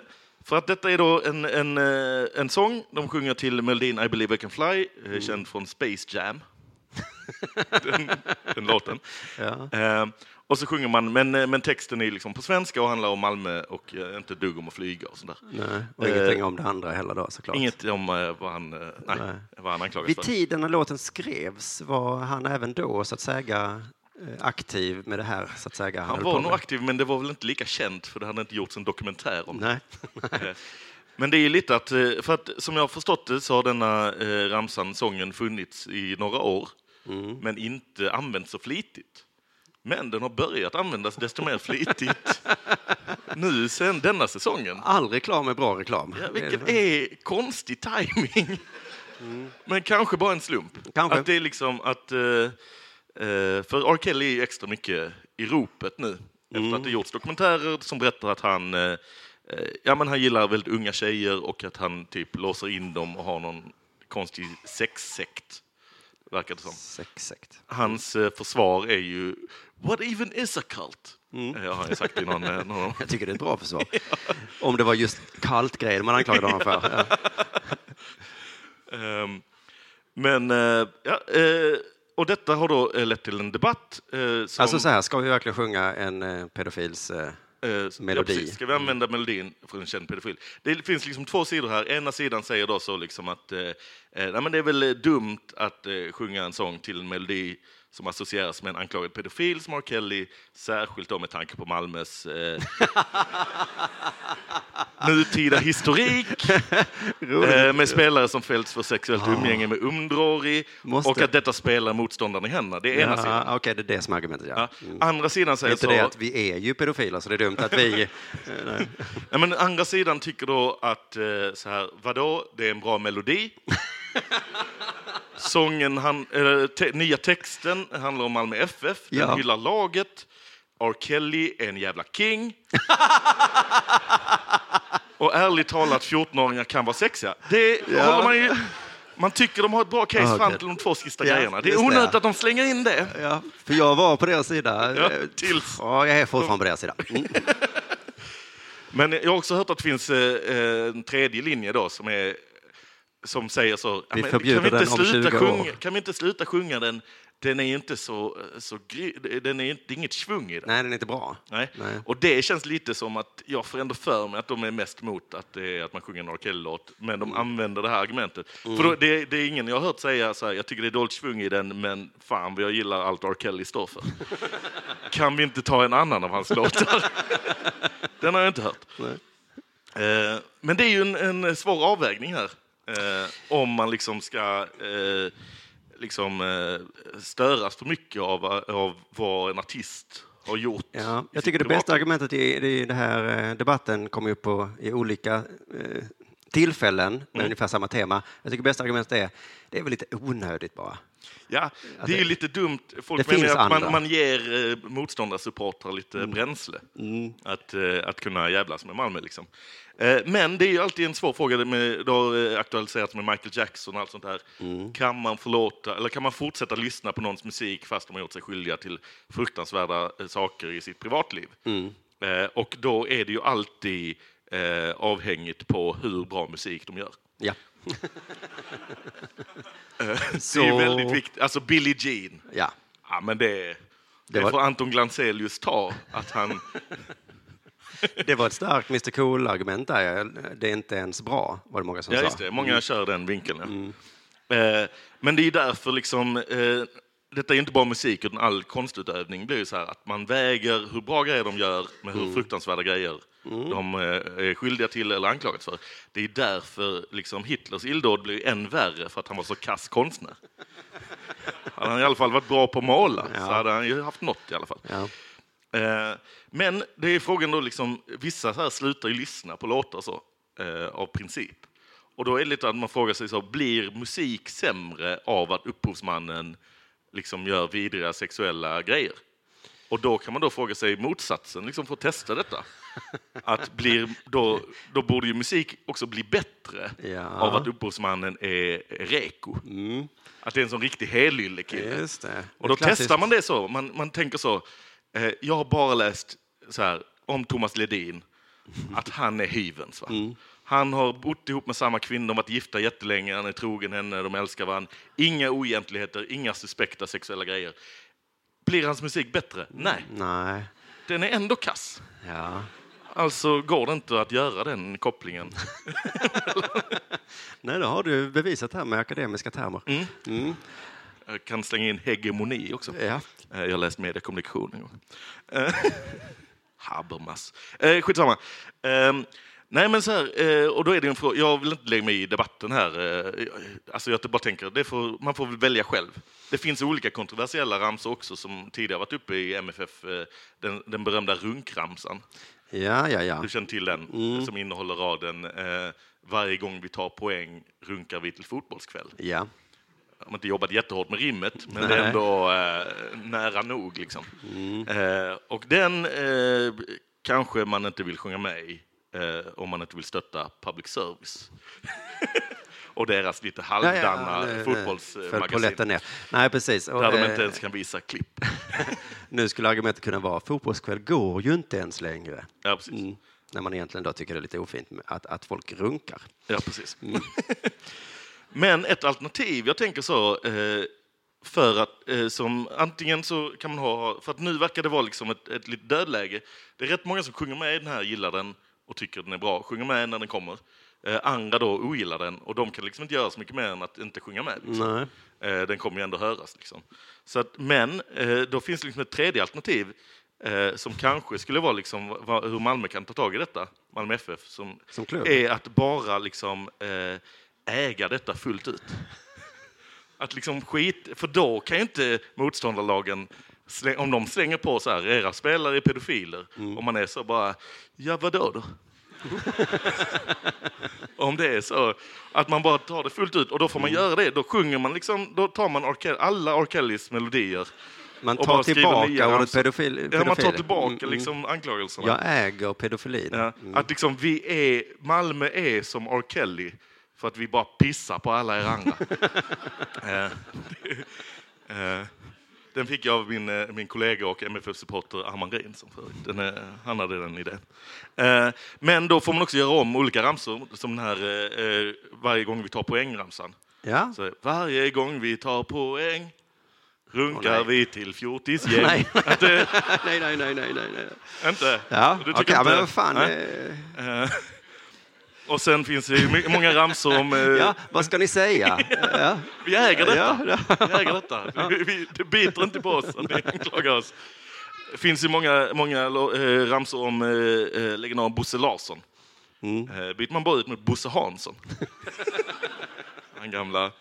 för att detta är då en, en, eh, en sång de sjunger till melodin I believe I can fly, eh, känd från Space Jam. den, den låten. ja. Eh, och så sjunger man, men, eh, men texten är liksom på svenska och handlar om Malmö och eh, inte dugg om att flyga och sådär. Nej, och Eh, ingenting om det andra heller då såklart. Inget om vad han, nej, Nej. vad han anklagas Vid för. tiden när låten skrevs var han även då så att säga aktiv med det här så att säga. Han höll var nog aktiv, men det var väl inte lika känt för det hade inte gjorts en dokumentär om det. Nej. Eh, Men det är lite att, eh, för att som jag har förstått det så har denna eh, ramsan, sången, funnits i några år, Mm. men inte använts så flitigt. Men den har börjat användas desto mer flitigt nu sen denna säsongen. All reklam är bra reklam. Ja, vilket är konstig timing. Men kanske bara en slump. Kanske. Att det är liksom att... eh, eh, för R. Kelly är ju extra mycket i ropet nu. Efter att det gjorts dokumentärer som berättar att han, eh, eh, ja, men han gillar väldigt unga tjejer och att han typ låser in dem och har någon konstig sexsekt. Verkar det som. Sexsekt. Hans eh, försvar är ju What even is a cult? Eh, har han ju sagt i någon, eh, någon Jag tycker det är ett bra försvar. Om det var just kallt-grejen man anklagade honom för. Ja. Ehm, men, eh, ja, eh, och detta har då eh, lett till en debatt. eh, som, Alltså så här, ska vi verkligen sjunga en eh, pedofils... Melodi. Ja, precis. Ska vi använda melodin för en känd pedofil? Det finns liksom två sidor här. Ena sidan säger då så liksom att nej, men det är väl dumt att sjunga en sång till en melodi som associeras med en anklagad pedofil som R. Kelly, särskilt då med tanke på Malmös eh, nutida historik. Eh, med spelare som fällts för sexuellt umgänge med underårig Måste- och att detta spelar motståndaren i händerna. Det är ena sidan. ja, Okej, det är det som är argumentet, ja. Ja. Andra sidan säger inte så... det att vi är ju pedofiler, så det är dumt att vi... eh, nej. Men andra sidan tycker då att eh, så här, vadå, det är en bra melodi. Sången, han, eller, te, nya texten handlar om Malmö FF, den Ja. hyllar laget. R. Kelly är en jävla king. Och ärligt talat, 14-åringar kan vara sexiga. Det Ja. håller man ju... Man tycker de har ett bra case Ah, okej. fram till de två sista Ja, grejerna. Det är det. onödigt att de slänger in det. Ja, för jag var på deras sida. Ja, Eh, tills- Ja, jag är fortfarande på deras sida. Mm. Men jag har också hört att det finns eh, en tredje linje då som är som säger så. "Ja, Vi kan vi inte sluta 20 år." sjunga, Kan vi inte sluta sjunga den? Den är inte så, så gry- den är det är inget svung i den. Nej, den är inte bra. Nej. Nej. Och det känns lite som att jag får ändå för mig att de är mest mot att, det är att man sjunger en R. Kelly-låt, men Mm. de använder det här argumentet. För då, det, det är ingen jag har hört säga så här, jag tycker det är dåligt svung i den, men fan vad jag gillar allt R. Kelly står för. kan vi inte ta en annan av hans låtar? den har jag inte hört. Eh, men det är ju en, en svår avvägning här. Eh, om man liksom ska eh, liksom, eh, störas för mycket av, av vad en artist har gjort. Ja, jag tycker det privata- bästa argumentet i, i den här eh, debatten kommer upp på i olika eh, tillfällen med Mm. ungefär samma tema. Jag tycker bästa argumentet är det är väl lite onödigt bara. Ja, det är ju lite dumt. Folk det menar att man. Mm. man ger eh, motståndarsupportrar lite bränsle att, eh, att kunna jävlas med Malmö. Liksom. Eh, Men det är ju alltid en svår fråga, med, det har aktualiserats med Michael Jackson och allt sånt här. Kan man förlåta, eller kan man fortsätta lyssna på någons musik fast de har gjort sig skyldiga till fruktansvärda eh, saker i sitt privatliv? Eh, Och då är det ju alltid avhängigt på hur bra musik de gör. Ja. Det är ju väldigt viktigt. Alltså Billie Jean, ja. ja men det, det, var- får Anton Glanzelius ta. Att han, Det var ett starkt Mr Cool-argument där. Det är inte ens bra, var det många som Ja, sa. just det. Många kör den vinkeln. Ja. Eh, men det är därför liksom, eh, detta är inte bara musik, utan all konstutövning blir ju så här att man väger hur bra grejer de gör med hur fruktansvärda grejer de eh, är skyldiga till eller anklagats för. Det är därför liksom, Hitlers illdåd blir än värre, för att han var så kass konstnär. Hade han i alla fall varit bra på att måla så hade han ju haft något i alla fall. Ja. Eh, Men det är frågan då, liksom, vissa så här slutar ju lyssna på låtar så, eh, av princip. Och då är det lite att man frågar sig så, blir musik sämre av att upphovsmannen liksom gör vidriga sexuella grejer? Och då kan man då fråga sig motsatsen, liksom att testa detta. Att blir, då, då borde ju musik också bli bättre Ja. av att upphovsmannen är reko. Att det är en sån riktig helyllekille. Och då Klassiskt. testar man det så. Man, man tänker så. Eh, jag har bara läst så här, om Thomas Ledin, att han är hyvens. Va? Han har bott ihop med samma kvinna, de har varit gifta jättelänge, han är trogen henne, de älskar varandra. Inga oegentligheter, inga suspekta sexuella grejer. Blir hans musik bättre? Nej, Nej. den är ändå kass. Ja. Alltså går det inte att göra den kopplingen. Nej, det har du bevisat här med akademiska termer. Mm. Jag kan slänga in hegemoni också. Ja. Eh, Jag har läst mediekommunikation en gång. Eh, Habermas. Eh, skitsamma. Eh, nej, men så här, eh, och då är det en fråga. Jag vill inte lägga mig i debatten här. Eh, alltså jag bara tänker, får, man får väl välja själv. Det finns olika kontroversiella ramsor också som tidigare varit uppe i MFF. Eh, den, den berömda runkramsan. Ja, ja, ja. Du känner till den? Som innehåller raden eh, varje gång vi tar poäng runkar vi till fotbollskväll. Ja. Har inte jobbat jättehårt med rimmet, men det Nej. är ändå eh, nära nog. Liksom. Eh, och den eh, kanske man inte vill sjunga med i eh, om man inte vill stötta public service. och deras lite halvdana fotbollsmagasin. Ner. Nej, precis. Och, Där de eh, inte ens kan visa klipp. Nu skulle argumentet kunna vara fotbollskväll går ju inte ens längre. Ja, precis. Mm. När man egentligen då tycker det är lite ofint med att, att folk runkar. Ja, precis. Men ett alternativ, jag tänker så, eh, för att eh, som antingen så kan man ha, för att nu verkar det vara liksom ett, ett litet dödläge. Det är rätt många som sjunger med i den här, gillar den och tycker den är bra, sjunger med när den kommer. Eh, andra då ogillar den och de kan liksom inte göra så mycket mer än att inte sjunga med. Liksom. Den kommer ju ändå höras. Liksom. Så att, men då finns det liksom ett tredje alternativ som kanske skulle vara liksom, hur Malmö kan ta tag i detta, Malmö FF, som, Som är att bara liksom, eh, äga detta fullt ut. Att liksom skit, för då kan ju inte motståndarlagen, om de slänger på så här, era spelare är pedofiler, om man är så bara, ja vadå då? om det är så att man bara tar det fullt ut och då får man göra det, då sjunger man liksom, då tar man R. Kelly, alla R. Kellys melodier. Man och tar tillbaka ordet pedofil. Ja, man tar tillbaka Mm, mm. liksom anklagelserna. Jag äger pedofilin. Ja, Att liksom vi är, Malmö är som R. Kelly för att vi bara pissar på alla er andra. Eh, eh, den fick jag av min, eh, min kollega och MFF-supporter Arman Reinsson förut. Den är, han hade den idén. Men då får man också göra om olika ramsor, som den här varje gång vi tar poängramsan. Ja. Så, varje gång vi tar poäng runkar nej. vi till fjortisgäng. Nej. Nej, nej, nej, nej, nej. inte? Ja, okej, inte- men vad fan. Och sen finns det ju många ramsor om... eh, Ja, vad ska ni säga? Ja. Vi äger detta. Ja, Vi äger detta. Vi, vi, det biter inte på oss att ni anklagar oss. Det finns ju många, många eh, ramsor om eh, eh, legendaren Bosse Larsson. Mm. Byter man bara ut mot Bosse Hansson. han gamla...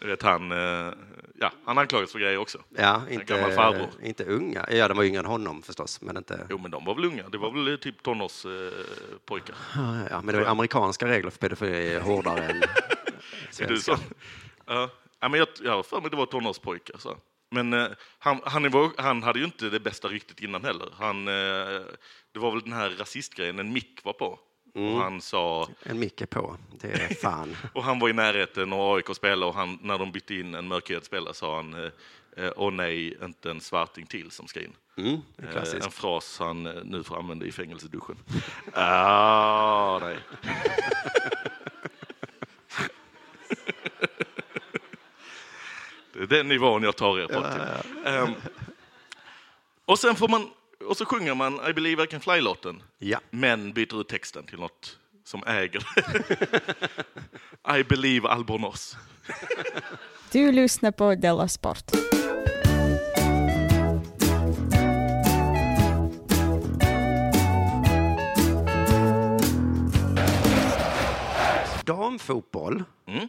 Vet, han, eh, ja, han anklagas för grejer också. Ja, inte, inte unga. Ja, de var yngre än honom förstås, men inte... Jo, men de var väl unga. Det var väl eh, typ tonårspojkar. Eh. Ja, men det var amerikanska regler för pedofili är hårdare än svenska. Ja. Men jag, jag har för mig det var tonårspojkar. Så. Men eh, han, han, han hade ju inte det bästa ryktet innan heller. Han, eh, det var väl den här rasistgrejen en mick var på. Och han sa, En mick är på. Det är fan. och han var i närheten och AIK spelade och han, när de bytte in en mörkhyad spelare sa han, eh, eh, åh nej, inte en svarting till som ska in. Mm, är Eh. En fras han nu får använda i fängelseduschen. ah, nej. Det är den nivån jag tar er på. till. Ehm, och sen får man, och så sjunger man I believe I can fly-låten, Ja. men byter ut texten till något som äger. I believe Albornoz. Du lyssnar på Della Sport. Damfotboll, Mm.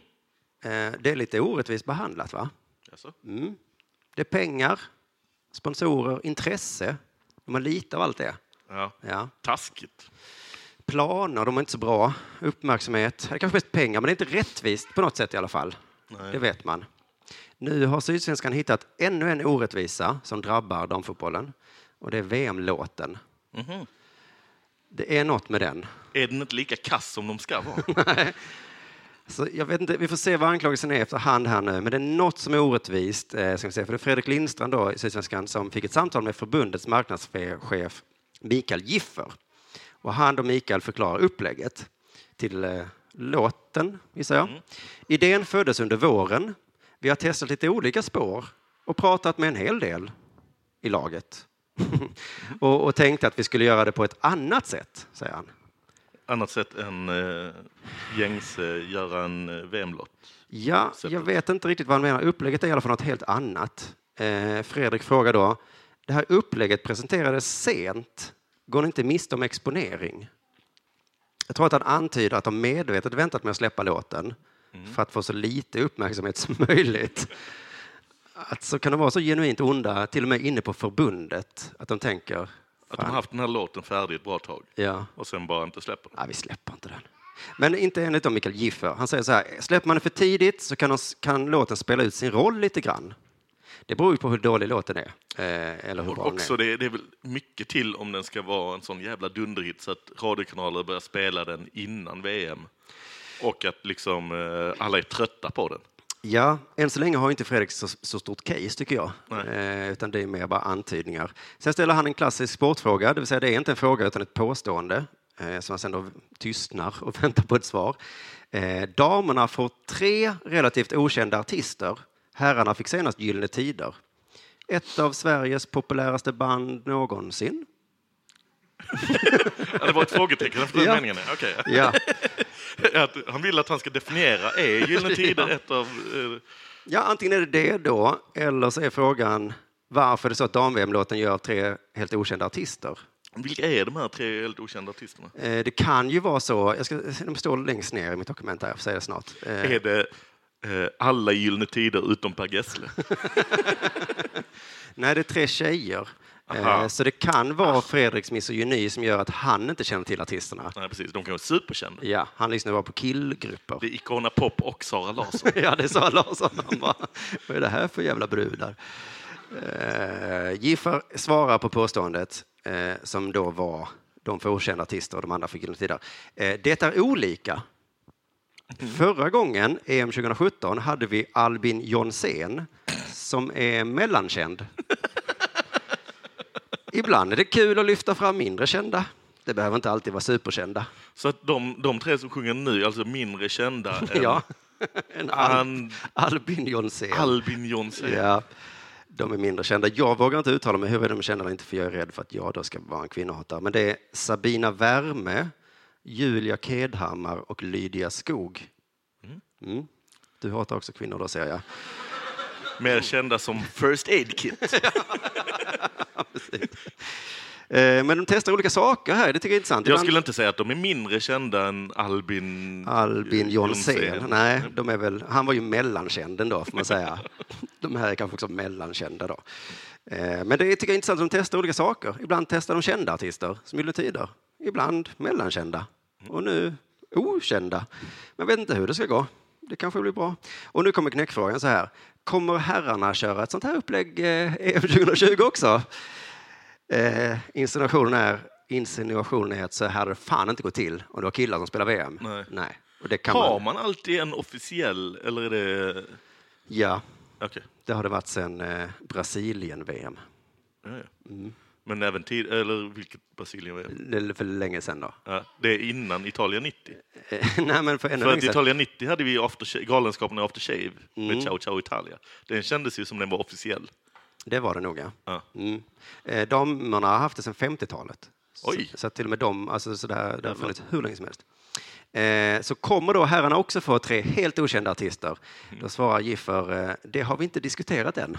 eh, det är lite orättvist behandlat va? Jaså? Det är pengar, sponsorer, intresse. Man litar av allt det. Ja. Ja. Taskigt. Planer, de är inte så bra. Uppmärksamhet, det är kanske mest pengar, men det är inte rättvist på något sätt i alla fall. Det vet man. Nu har Sydsvenskan hittat ännu en orättvisa som drabbar damfotbollen. Och det är VM-låten. Mhm. Det är något med den. Är den inte lika kass som de ska vara? Så jag vet inte, vi får se vad anklagelsen är efterhand här nu, men det är något som är orättvist. Eh, ska vi se, för det är Fredrik Lindstrand då, i Sydsvenskan som fick ett samtal med förbundets marknadschef Mikael Giffer. Och han och Mikael förklarar upplägget till eh, låten, gissar jag. Idén föddes under våren. Vi har testat lite olika spår och pratat med en hel del i laget. och, och tänkte att vi skulle göra det på ett annat sätt, säger han. Annat sätt än eh, gängse göra en eh, VM-lott. Ja, sättet. jag vet inte riktigt vad han menar. Upplägget är i alla fall något helt annat. Eh, Fredrik frågar då, det här upplägget presenterades sent. Går ni inte miste om exponering? Jag tror att han antyder att de medvetet väntat med att släppa låten för att få så lite uppmärksamhet som möjligt. Att så kan de vara så genuint onda, till och med inne på förbundet, att de tänker, Att de fan, har haft den här låten färdig ett bra tag ja, och sen bara inte släpper den. Nej, vi släpper inte den. Men inte enligt då Mikael Giffer. Han säger så här, släpper man den för tidigt så kan, de, kan låten spela ut sin roll lite grann. Det beror ju på hur dålig låten är. Eh, eller hur bra Och den också är. det, det är väl mycket till om den ska vara en sån jävla dunderhit så att radiokanaler börjar spela den innan VM. Och att liksom eh, alla är trötta på den. Ja, än så länge har inte Fredrik så, så stort case tycker jag. Eh, utan det är mer bara antydningar. Sen ställer han en klassisk sportfråga, det vill säga det är inte en fråga utan ett påstående. Eh, som han sen då tystnar och väntar på ett svar. Eh, damerna får tre relativt okända artister. Herrarna fick senast Gyllene Tider. Ett av Sveriges populäraste band någonsin. Det var ett frågetecken efter den Ja. meningen. Okej. Ja, Att Han vill att han ska definiera, är Gyllene Tider ett av... Eh, ja antingen är det det då, eller så är frågan varför är det så att dam-VM-låten gör tre helt okända artister. vilka är de här tre helt okända artisterna? Eh, Det kan ju vara så, jag ska, de står längst ner i mitt dokument här, jag får säga det snart. Eh, Är det eh, alla Gyllene Tider utom Per Gessle? Nej, det är tre tjejer. Aha. Eh, Så det kan vara Fredriks misogyni som gör att han inte känner till artisterna. Nej, precis. De kan vara superkända. Ja, han lyssnar bara på killgrupper. Det är Icona Pop och Sara Larsson. Ja, det sa Larsson. Han bara, vad är det här för jävla brudar? Uh, Giffer svarar på påståendet eh, som då var de för okända artister och de andra fick Gyllene. Eh, det är olika. Förra gången, EM 2017, hade vi Albin Jonsén som är mellankänd. Ibland är det kul att lyfta fram mindre kända. Det behöver inte alltid vara superkända. Så att de, de tre som sjunger nu är alltså mindre kända än Ja. En Al- An- Albin Jonsén. Albin Jonsson. Ja, de är mindre kända. Jag vågar inte uttala mig hur de är kända eller inte, för jag är rädd för att jag då ska vara en kvinnohatare. Men det är Sabina Värme, Julia Kedhammar och Lydia Skog. Mm. Du hatar också kvinnor då, ser jag. Mer kända som First Aid Kit. Eh, Men de testar olika saker här, det tycker jag är intressant. Jag skulle inte säga att de är mindre kända än Albin... Albin Jonsén. Jonsén. Nej, de är väl, han var ju mellankänd ändå, får man säga. De här är kanske också mellankända då. Eh, Men det tycker jag är intressant att de testar olika saker. Ibland testar de kända artister, som Gyllene Tider. Ibland mellankända. Och nu okända. Men jag vet inte hur det ska gå. Det kanske blir bra. Och nu kommer knäckfrågan så här. Kommer herrarna köra ett sånt här upplägg eh, EM 2020 också? Eh, insinuationen är insinuationen är att så hade det fan inte gått till om det var killar som spelar VM. Nej. Och det kan Har man, man alltid en officiell, eller är det... Ja, Okej. det har det varit sedan eh, Brasilien-VM. Ja, ja. Mm. Men även tid, eller vilket Brasilien var det? Det är för länge sedan då. Ja, det är innan Italien 90. Eh, Nej, men för ännu För att. Italien 90 hade vi after shave, Galenskaparna After Shave Mm. med Ciao Ciao Italia. Den kändes ju som den var officiell. Det var det nog, ja. Ja. Mm. Eh, damerna har haft det sedan 50-talet. Oj. Så, så till och med de, alltså så där, det har funnits hur länge som helst. Eh, så kommer då herrarna också få tre helt okända artister. Då svarar Giffer, eh, det har vi inte diskuterat än.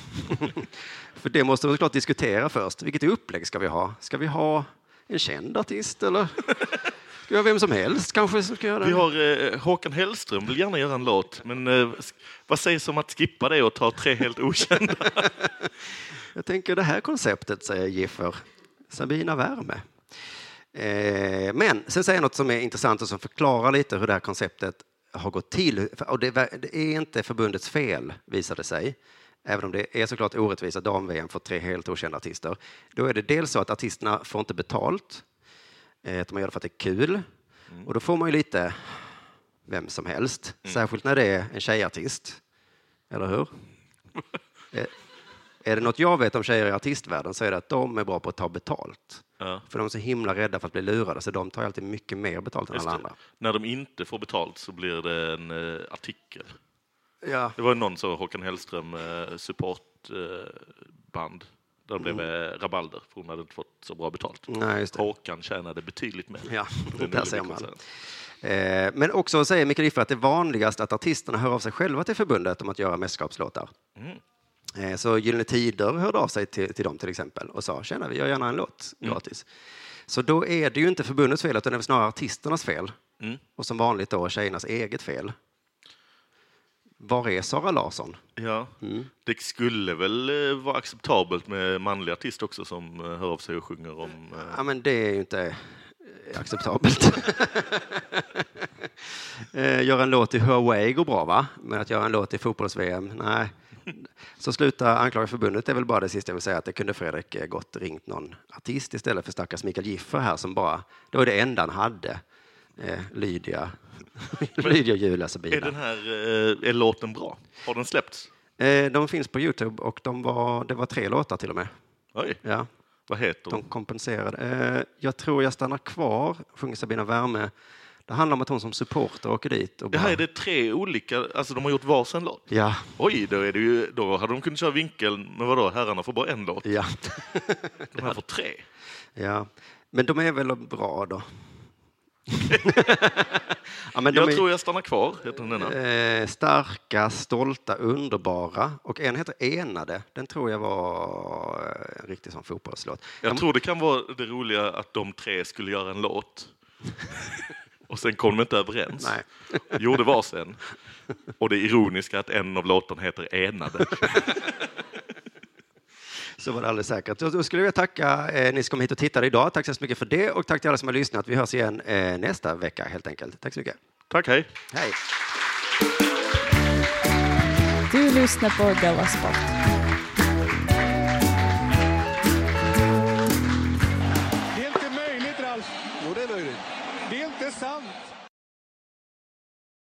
För det måste vi såklart diskutera först. Vilket upplägg ska vi ha? Ska vi ha en känd artist eller? Ska vi ha vem som helst kanske som ska göra Vi det? har eh, Håkan Hellström vill gärna göra en låt, men eh, vad sägs om att skippa det och ta tre helt okända? Jag tänker det här konceptet, säger Giffer. Sabina Värme. Eh, men sen säger jag något som är intressant och som förklarar lite hur det här konceptet har gått till. Och det, det är inte förbundets fel, visar det sig. Även om det är såklart orättvist att dam-VM får tre helt okända artister. Då är det dels så att artisterna får inte betalt, eh, att man gör det för att det är kul. Och då får man ju lite vem som helst, särskilt när det är en tjejartist. Eller hur? Eh, är det något jag vet om tjejer i artistvärlden så är det att de är bra på att ta betalt. Ja, För de är så himla rädda för att bli lurade så de tar alltid mycket mer betalt än just alla det. andra. När de inte får betalt så blir det en eh, artikel. Ja. Det var någon så Håkan Hellström eh, supportband eh, där det blev Mm. rabalder för hon hade inte fått så bra betalt. Nej, just det. Håkan tjänade betydligt mer. Ja, där ser man. Eh, men också säger Mikael Iffe att det är vanligast att artisterna hör av sig själva till förbundet om att göra mästerskapslåtar. Mm. Eh, så Gyllene Tider hörde av sig till, till dem till exempel och sa tjena, vi gör gärna en låt Mm. gratis. Så då är det ju inte förbundets fel utan det är snarare artisternas fel. Mm. Och som vanligt då tjejernas eget fel. Var är Sara Larsson? Ja, Mm. det skulle väl eh, vara acceptabelt med manliga artister också som eh, hör av sig och sjunger om... Ja, men det är ju inte acceptabelt. Göra en låt i Huawei går bra, va? Men att göra en låt i fotbolls-VM, nej. Så sluta anklaga förbundet det är väl bara det sista jag vill säga, att det kunde Fredrik eh, gott ringt någon artist istället för stackars Mikael Giffer här som bara, det var det enda han hade. Eh, Lydia, Lydia Julia Är Sabina. den här eh, är låten bra? Har den släppts? Eh, de finns på Youtube och de var, det var tre låtar till och med. Oj, Ja. vad heter De hon? kompenserade. Eh, jag tror jag stannar kvar, sjunger Sabina Värme. Det handlar om att hon som supporter åker dit och Det bara... här är det tre olika, alltså de har gjort varsin låt. Ja, Oj, då, är det ju, då hade de kunnat köra vinkeln, men vadå, herrarna får bara en låt. ja, De här får tre. ja. Men de är väl bra då? ja, men Jag är, tror jag stannar kvar, heter den ena. eh, starka, stolta, underbara. Och en heter Enade. Den tror jag var eh, en riktig sån fotbollslåt. Jag De- tror det kan vara det roliga att de tre skulle göra en låt. Och sen kom de inte överens. Nej. Gjorde varsin. Och det ironiska att en av låtarna heter Enade. Så var det alldeles säkert. Då skulle jag tacka eh, ni som kom hit och tittade idag. Tack så mycket för det och tack till alla som har lyssnat. Vi hörs igen eh, nästa vecka helt enkelt. Tack så mycket. Tack, hej. Hej! Du lyssnar på Della Sport.